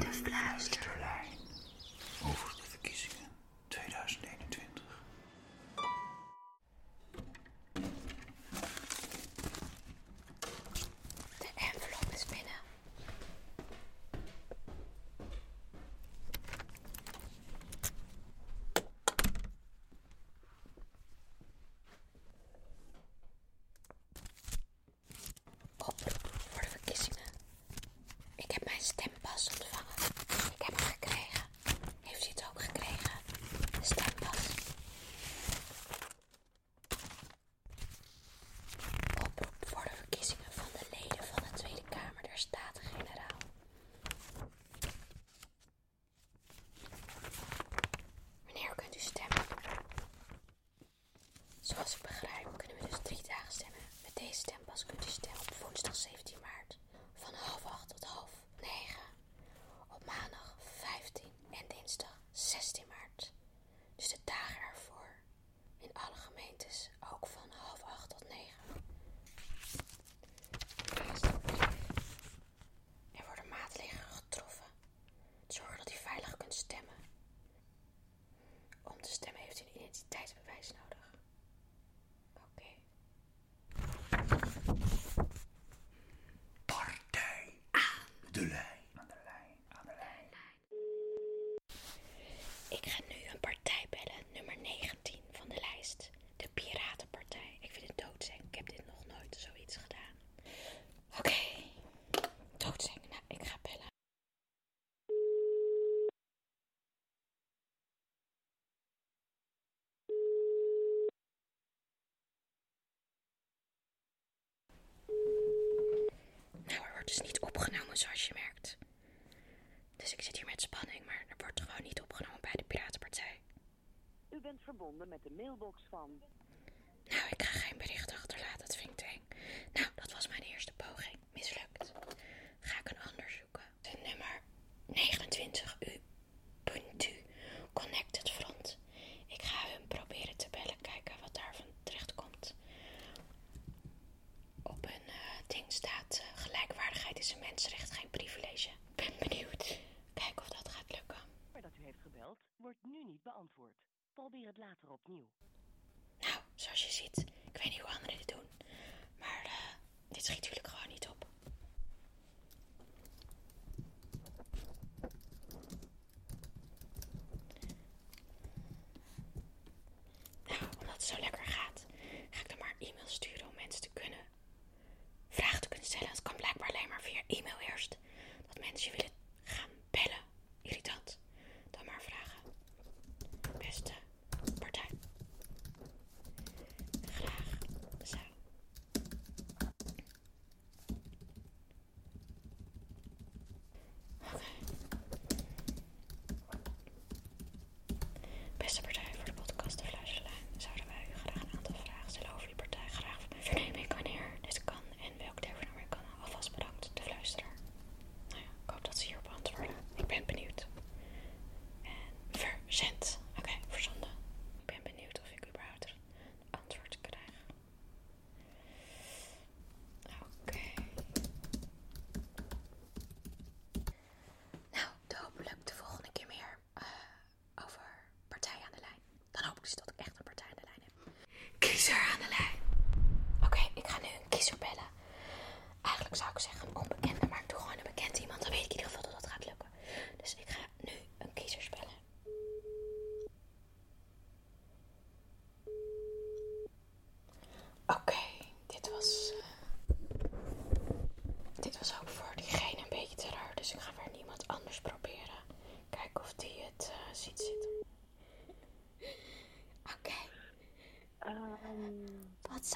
the flash to life. en dinsdag 16 maart. Dus de dagen ervoor, In alle gemeentes, ook van half acht tot negen. Er worden maatregelen getroffen. zorgen dat u veilig kunt stemmen. Om te stemmen heeft u een identiteitsbewijs nodig. is niet opgenomen, zoals je merkt. Dus ik zit hier met spanning, maar er wordt gewoon niet opgenomen bij de Piratenpartij. U bent verbonden met de mailbox van. Nou, ik ga geen bericht achterlaten, dat vind ik. Nou, dat was mijn eerste poging. Mislukt. is een mensenrecht, geen privilege. Ben benieuwd. Kijk of dat gaat lukken. Maar dat u heeft gebeld, wordt nu niet beantwoord. Probeer het later opnieuw. Nou, zoals je ziet, ik weet niet hoe anderen dit doen. Maar eh, dit schiet natuurlijk gewoon niet op. Nou, omdat het zo lekker gaat, ga ik dan maar e-mail sturen. Um, that's